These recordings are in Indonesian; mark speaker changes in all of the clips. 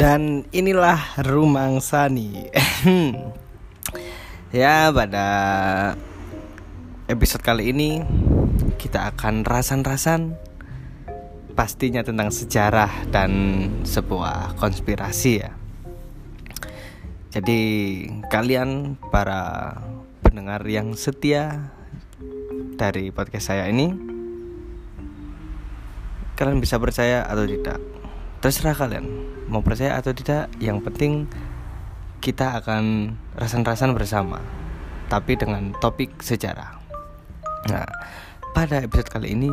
Speaker 1: Dan inilah Rumang Sani. Ya pada episode kali ini Kita akan rasan-rasan Pastinya tentang sejarah dan sebuah konspirasi ya. Jadi kalian para pendengar yang setia dari podcast saya ini Kalian bisa percaya atau tidak Terserah kalian mau percaya atau tidak yang penting kita akan rasan-rasan bersama tapi dengan topik sejarah. Nah pada episode kali ini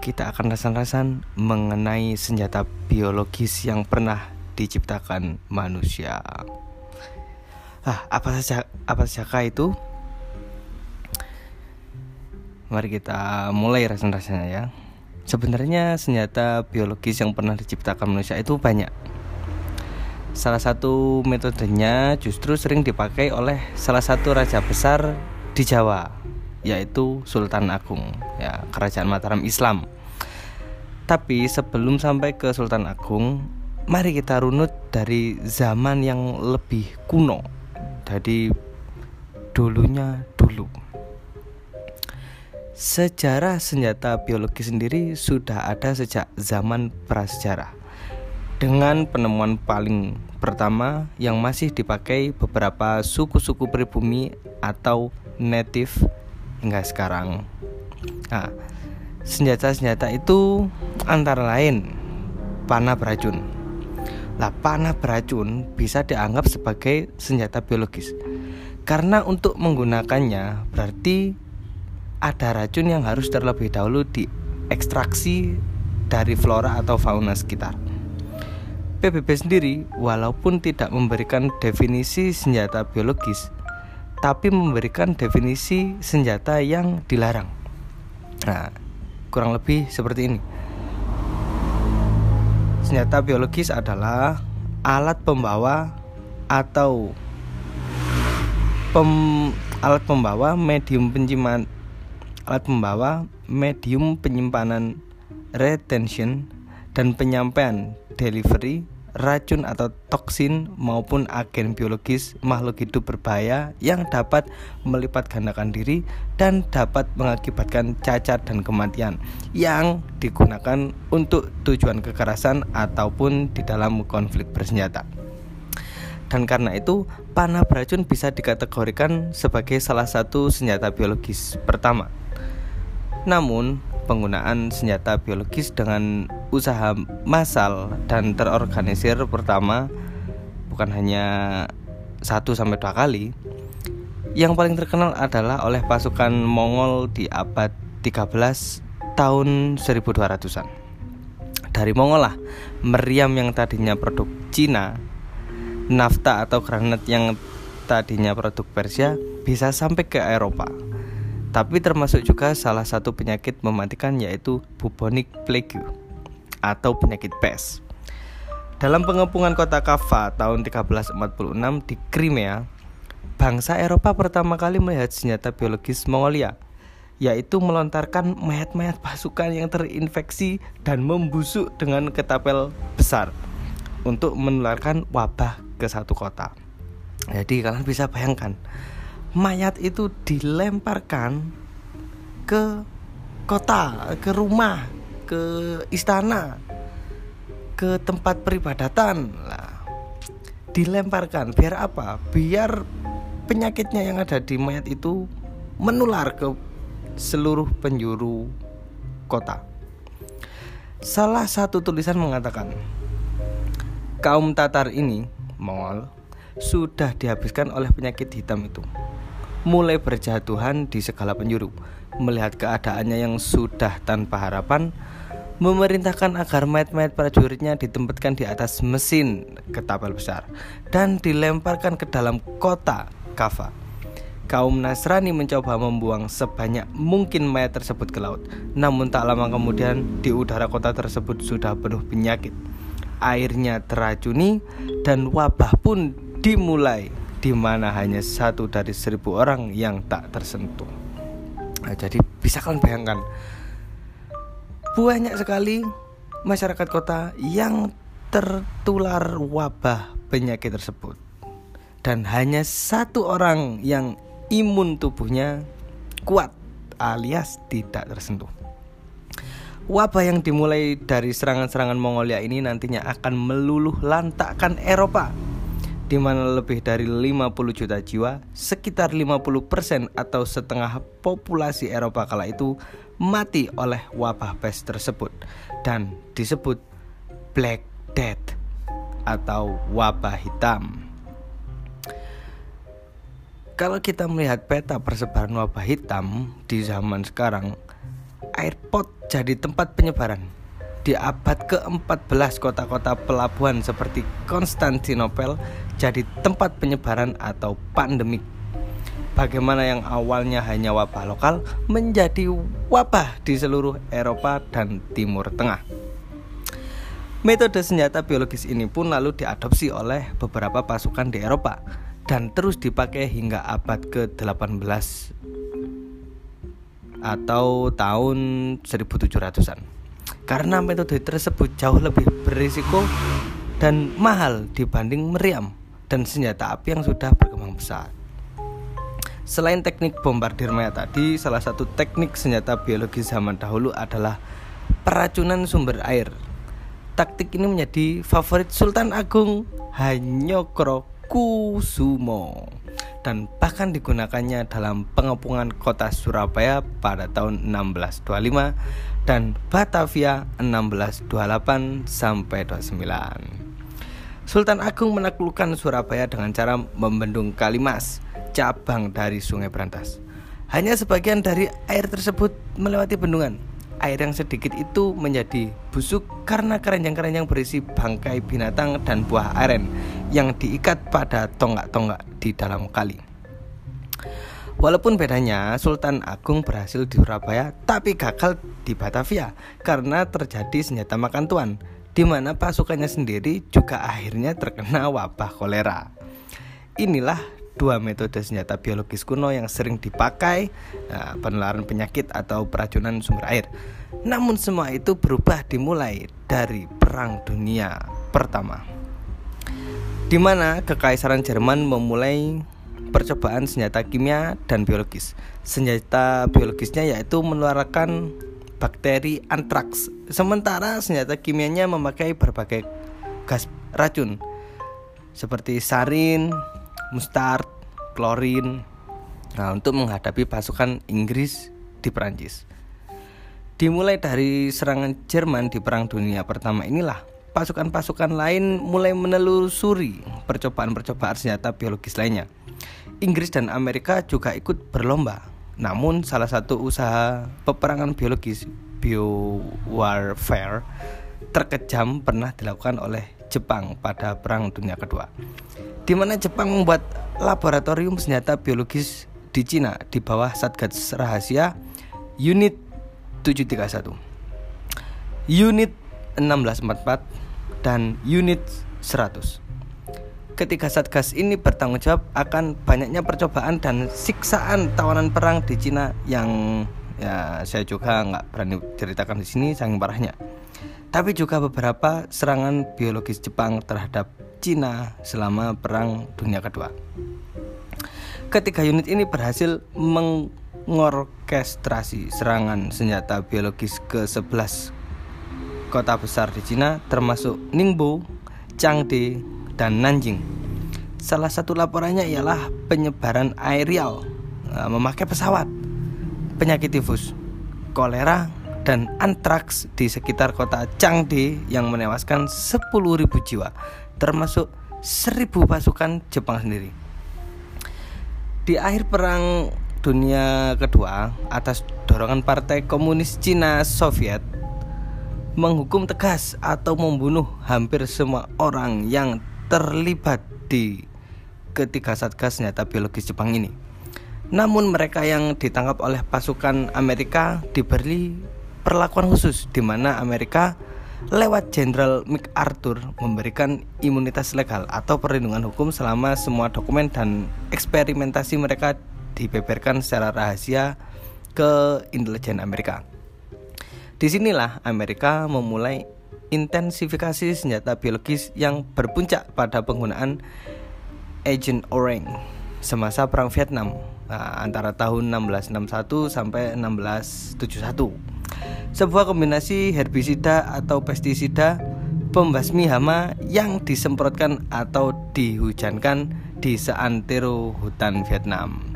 Speaker 1: kita akan rasan-rasan mengenai senjata biologis yang pernah diciptakan manusia. Ah apa saja apa saja itu? Mari kita mulai rasan-rasannya ya sebenarnya senjata biologis yang pernah diciptakan manusia itu banyak Salah satu metodenya justru sering dipakai oleh salah satu raja besar di Jawa, yaitu Sultan Agung, ya, kerajaan Mataram Islam. Tapi sebelum sampai ke Sultan Agung, mari kita runut dari zaman yang lebih kuno. Jadi dulunya dulu. Sejarah senjata biologi sendiri sudah ada sejak zaman prasejarah dengan penemuan paling pertama yang masih dipakai beberapa suku-suku pribumi atau native hingga sekarang. Nah, senjata-senjata itu antara lain panah beracun. Lah, panah beracun bisa dianggap sebagai senjata biologis. Karena untuk menggunakannya berarti ada racun yang harus terlebih dahulu diekstraksi dari flora atau fauna sekitar. PBB sendiri walaupun tidak memberikan definisi senjata biologis tapi memberikan definisi senjata yang dilarang. Nah, kurang lebih seperti ini. Senjata biologis adalah alat pembawa atau pem, alat pembawa medium penyimpanan alat pembawa medium penyimpanan retention dan penyampaian delivery racun atau toksin maupun agen biologis makhluk hidup berbahaya yang dapat melipat gandakan diri dan dapat mengakibatkan cacat dan kematian yang digunakan untuk tujuan kekerasan ataupun di dalam konflik bersenjata. Dan karena itu, panah beracun bisa dikategorikan sebagai salah satu senjata biologis pertama. Namun, penggunaan senjata biologis dengan usaha massal dan terorganisir pertama bukan hanya satu sampai dua kali. Yang paling terkenal adalah oleh pasukan Mongol di abad 13 tahun 1200-an. Dari Mongol lah, meriam yang tadinya produk Cina, nafta atau granat yang tadinya produk Persia bisa sampai ke Eropa tapi termasuk juga salah satu penyakit mematikan yaitu bubonic plague atau penyakit pes. Dalam pengepungan kota Kava tahun 1346 di Crimea, bangsa Eropa pertama kali melihat senjata biologis Mongolia, yaitu melontarkan mayat-mayat pasukan yang terinfeksi dan membusuk dengan ketapel besar untuk menularkan wabah ke satu kota. Jadi kalian bisa bayangkan mayat itu dilemparkan ke kota, ke rumah, ke istana, ke tempat peribadatan. Lah, dilemparkan biar apa? Biar penyakitnya yang ada di mayat itu menular ke seluruh penjuru kota. Salah satu tulisan mengatakan, kaum Tatar ini, Mongol, sudah dihabiskan oleh penyakit hitam itu mulai berjatuhan di segala penjuru. Melihat keadaannya yang sudah tanpa harapan, memerintahkan agar mayat-mayat prajuritnya ditempatkan di atas mesin ketapel besar dan dilemparkan ke dalam kota Kava. Kaum Nasrani mencoba membuang sebanyak mungkin mayat tersebut ke laut. Namun tak lama kemudian di udara kota tersebut sudah penuh penyakit. Airnya teracuni dan wabah pun dimulai di mana hanya satu dari seribu orang yang tak tersentuh. Nah, jadi bisa kalian bayangkan banyak sekali masyarakat kota yang tertular wabah penyakit tersebut dan hanya satu orang yang imun tubuhnya kuat alias tidak tersentuh. Wabah yang dimulai dari serangan-serangan Mongolia ini nantinya akan meluluh lantakkan Eropa di mana lebih dari 50 juta jiwa, sekitar 50% atau setengah populasi Eropa kala itu mati oleh wabah pes tersebut dan disebut Black Death atau wabah hitam. Kalau kita melihat peta persebaran wabah hitam di zaman sekarang, airport jadi tempat penyebaran. Di abad ke-14 kota-kota pelabuhan seperti Konstantinopel jadi tempat penyebaran atau pandemik. Bagaimana yang awalnya hanya wabah lokal menjadi wabah di seluruh Eropa dan Timur Tengah. Metode senjata biologis ini pun lalu diadopsi oleh beberapa pasukan di Eropa dan terus dipakai hingga abad ke-18 atau tahun 1700-an. Karena metode tersebut jauh lebih berisiko dan mahal dibanding meriam dan senjata api yang sudah berkembang besar. Selain teknik bombardir maya tadi, salah satu teknik senjata biologi zaman dahulu adalah peracunan sumber air taktik ini menjadi favorit Sultan Agung Hanyokro Kusumo dan bahkan digunakannya dalam pengepungan kota Surabaya pada tahun 1625 dan Batavia 1628 sampai 29. Sultan Agung menaklukkan Surabaya dengan cara membendung Kalimas, cabang dari Sungai Berantas. Hanya sebagian dari air tersebut melewati bendungan air yang sedikit itu menjadi busuk karena keranjang-keranjang berisi bangkai binatang dan buah aren yang diikat pada tonggak-tonggak di dalam kali. Walaupun bedanya, Sultan Agung berhasil di Surabaya tapi gagal di Batavia karena terjadi senjata makan tuan, di mana pasukannya sendiri juga akhirnya terkena wabah kolera. Inilah dua metode senjata biologis kuno yang sering dipakai nah, penularan penyakit atau peracunan sumber air. Namun semua itu berubah dimulai dari Perang Dunia Pertama. Di mana Kekaisaran Jerman memulai percobaan senjata kimia dan biologis. Senjata biologisnya yaitu menularkan bakteri antraks, sementara senjata kimianya memakai berbagai gas racun seperti sarin, mustard, klorin nah, untuk menghadapi pasukan Inggris di Perancis. Dimulai dari serangan Jerman di Perang Dunia Pertama inilah pasukan-pasukan lain mulai menelusuri percobaan-percobaan senjata biologis lainnya. Inggris dan Amerika juga ikut berlomba. Namun salah satu usaha peperangan biologis biowarfare terkejam pernah dilakukan oleh Jepang pada Perang Dunia Kedua di mana Jepang membuat laboratorium senjata biologis di Cina di bawah Satgas Rahasia Unit 731, Unit 1644 dan Unit 100. Ketika Satgas ini bertanggung jawab akan banyaknya percobaan dan siksaan tawanan perang di Cina yang ya saya juga nggak berani ceritakan di sini saking parahnya. Tapi juga beberapa serangan biologis Jepang terhadap Cina selama Perang Dunia Kedua. Ketiga unit ini berhasil mengorkestrasi serangan senjata biologis ke 11 kota besar di Cina termasuk Ningbo, Changde, dan Nanjing. Salah satu laporannya ialah penyebaran aerial eh, memakai pesawat, penyakit tifus, kolera, dan antraks di sekitar kota Changde yang menewaskan 10.000 jiwa termasuk seribu pasukan Jepang sendiri. Di akhir perang dunia kedua atas dorongan Partai Komunis Cina Soviet menghukum tegas atau membunuh hampir semua orang yang terlibat di ketiga satgas senjata biologis Jepang ini. Namun mereka yang ditangkap oleh pasukan Amerika diberi perlakuan khusus di mana Amerika lewat Jenderal MacArthur memberikan imunitas legal atau perlindungan hukum selama semua dokumen dan eksperimentasi mereka dibeberkan secara rahasia ke intelijen Amerika. Di sinilah Amerika memulai intensifikasi senjata biologis yang berpuncak pada penggunaan Agent Orange semasa Perang Vietnam nah, antara tahun 1661 sampai 1671. Sebuah kombinasi herbisida atau pestisida pembasmi hama yang disemprotkan atau dihujankan di seantero hutan Vietnam.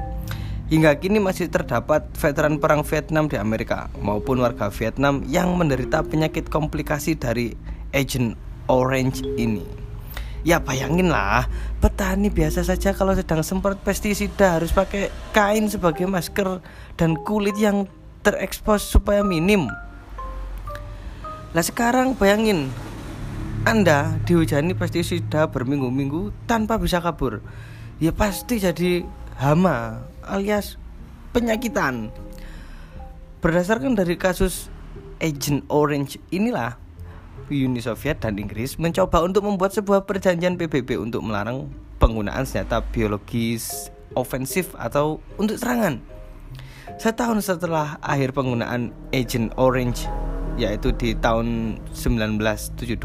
Speaker 1: Hingga kini masih terdapat veteran perang Vietnam di Amerika maupun warga Vietnam yang menderita penyakit komplikasi dari Agent Orange ini. Ya bayangin lah, petani biasa saja kalau sedang semprot pestisida harus pakai kain sebagai masker dan kulit yang terekspos supaya minim. Lah sekarang bayangin, Anda dihujani pestisida berminggu-minggu tanpa bisa kabur. Ya pasti jadi hama alias penyakitan. Berdasarkan dari kasus Agent Orange inilah Uni Soviet dan Inggris mencoba untuk membuat sebuah perjanjian PBB untuk melarang penggunaan senjata biologis ofensif atau untuk serangan. Setahun setelah akhir penggunaan Agent Orange yaitu di tahun 1972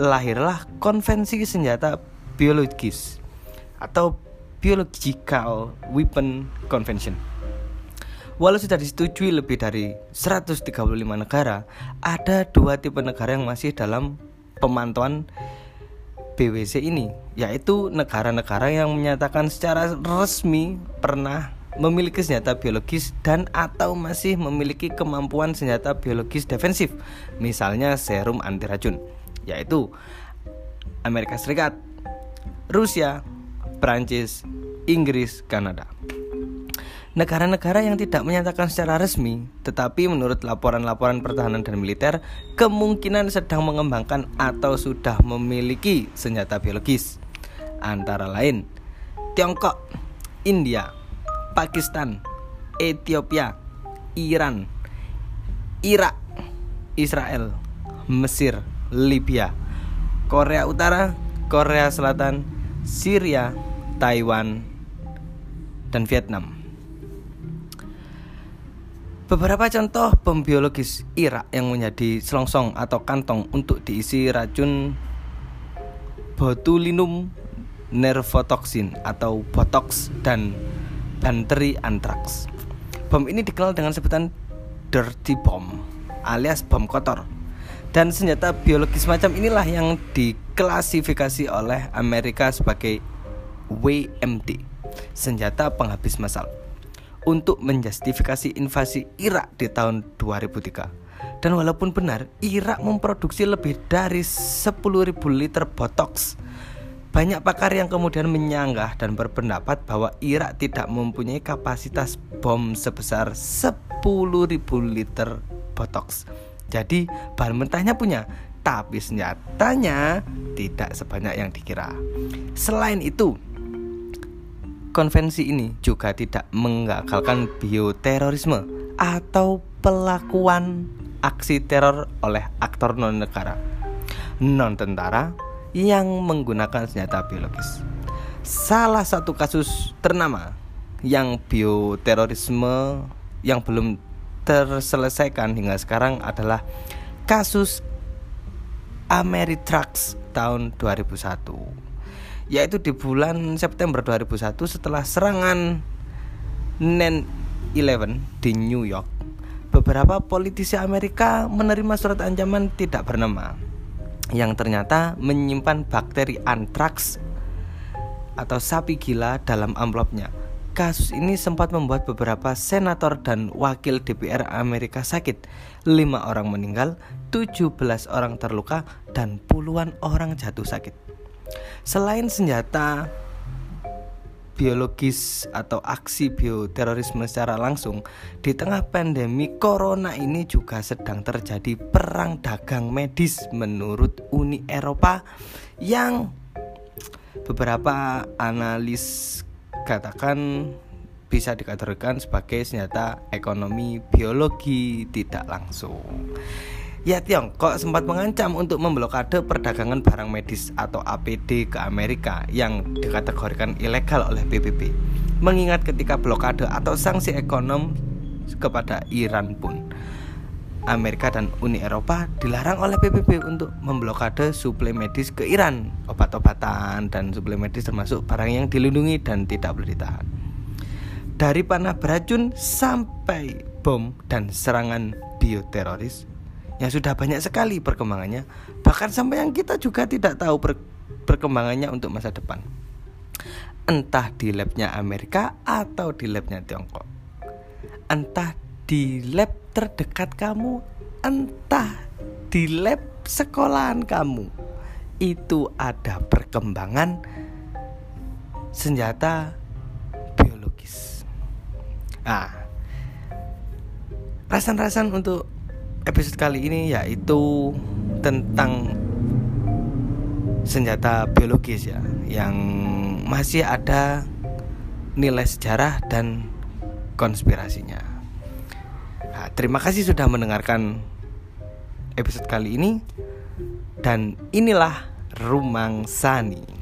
Speaker 1: lahirlah konvensi senjata biologis atau Biological Weapon Convention. Walau sudah disetujui lebih dari 135 negara, ada dua tipe negara yang masih dalam pemantauan BWC ini, yaitu negara-negara yang menyatakan secara resmi pernah memiliki senjata biologis dan atau masih memiliki kemampuan senjata biologis defensif, misalnya serum anti racun, yaitu Amerika Serikat, Rusia, Prancis, Inggris, Kanada. Negara-negara yang tidak menyatakan secara resmi, tetapi menurut laporan-laporan pertahanan dan militer, kemungkinan sedang mengembangkan atau sudah memiliki senjata biologis. Antara lain, Tiongkok, India, Pakistan, Ethiopia, Iran, Irak, Israel, Mesir, Libya, Korea Utara, Korea Selatan, Syria, Taiwan, dan Vietnam. Beberapa contoh bom biologis Irak yang menjadi selongsong atau kantong untuk diisi racun botulinum nervotoxin atau botox dan banteri anthrax. Bom ini dikenal dengan sebutan dirty bomb alias bom kotor. Dan senjata biologis macam inilah yang diklasifikasi oleh Amerika sebagai WMD, senjata penghabis massal, untuk menjustifikasi invasi Irak di tahun 2003. Dan walaupun benar, Irak memproduksi lebih dari 10.000 liter botox. Banyak pakar yang kemudian menyanggah dan berpendapat bahwa Irak tidak mempunyai kapasitas bom sebesar 10.000 liter botox. Jadi bahan mentahnya punya, tapi senjatanya tidak sebanyak yang dikira. Selain itu, Konvensi ini juga tidak menggagalkan bioterorisme atau pelakuan aksi teror oleh aktor non negara non tentara yang menggunakan senjata biologis. Salah satu kasus ternama yang bioterorisme yang belum terselesaikan hingga sekarang adalah kasus Ameritrax tahun 2001 yaitu di bulan September 2001 setelah serangan 9/11 di New York. Beberapa politisi Amerika menerima surat ancaman tidak bernama yang ternyata menyimpan bakteri antraks atau sapi gila dalam amplopnya. Kasus ini sempat membuat beberapa senator dan wakil DPR Amerika sakit. Lima orang meninggal, 17 orang terluka, dan puluhan orang jatuh sakit. Selain senjata biologis atau aksi bioterorisme secara langsung di tengah pandemi corona ini juga sedang terjadi perang dagang medis menurut Uni Eropa yang beberapa analis katakan bisa dikategorikan sebagai senjata ekonomi biologi tidak langsung. Ya Tiongkok sempat mengancam untuk memblokade perdagangan barang medis atau APD ke Amerika yang dikategorikan ilegal oleh PBB. Mengingat ketika blokade atau sanksi ekonom kepada Iran pun Amerika dan Uni Eropa dilarang oleh PBB untuk memblokade suplai medis ke Iran, obat-obatan dan suplai medis termasuk barang yang dilindungi dan tidak boleh ditahan. Dari panah beracun sampai bom dan serangan bioteroris yang sudah banyak sekali perkembangannya, bahkan sampai yang kita juga tidak tahu per perkembangannya untuk masa depan. Entah di labnya Amerika atau di labnya Tiongkok. Entah di lab terdekat kamu, entah di lab sekolahan kamu, itu ada perkembangan senjata biologis. Ah, rasan-rasan untuk episode kali ini yaitu tentang senjata biologis ya, yang masih ada nilai sejarah dan konspirasinya. Nah, terima kasih sudah mendengarkan episode kali ini dan inilah Rumang Sani.